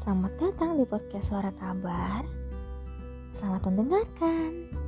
Selamat datang di podcast Suara Kabar. Selamat mendengarkan.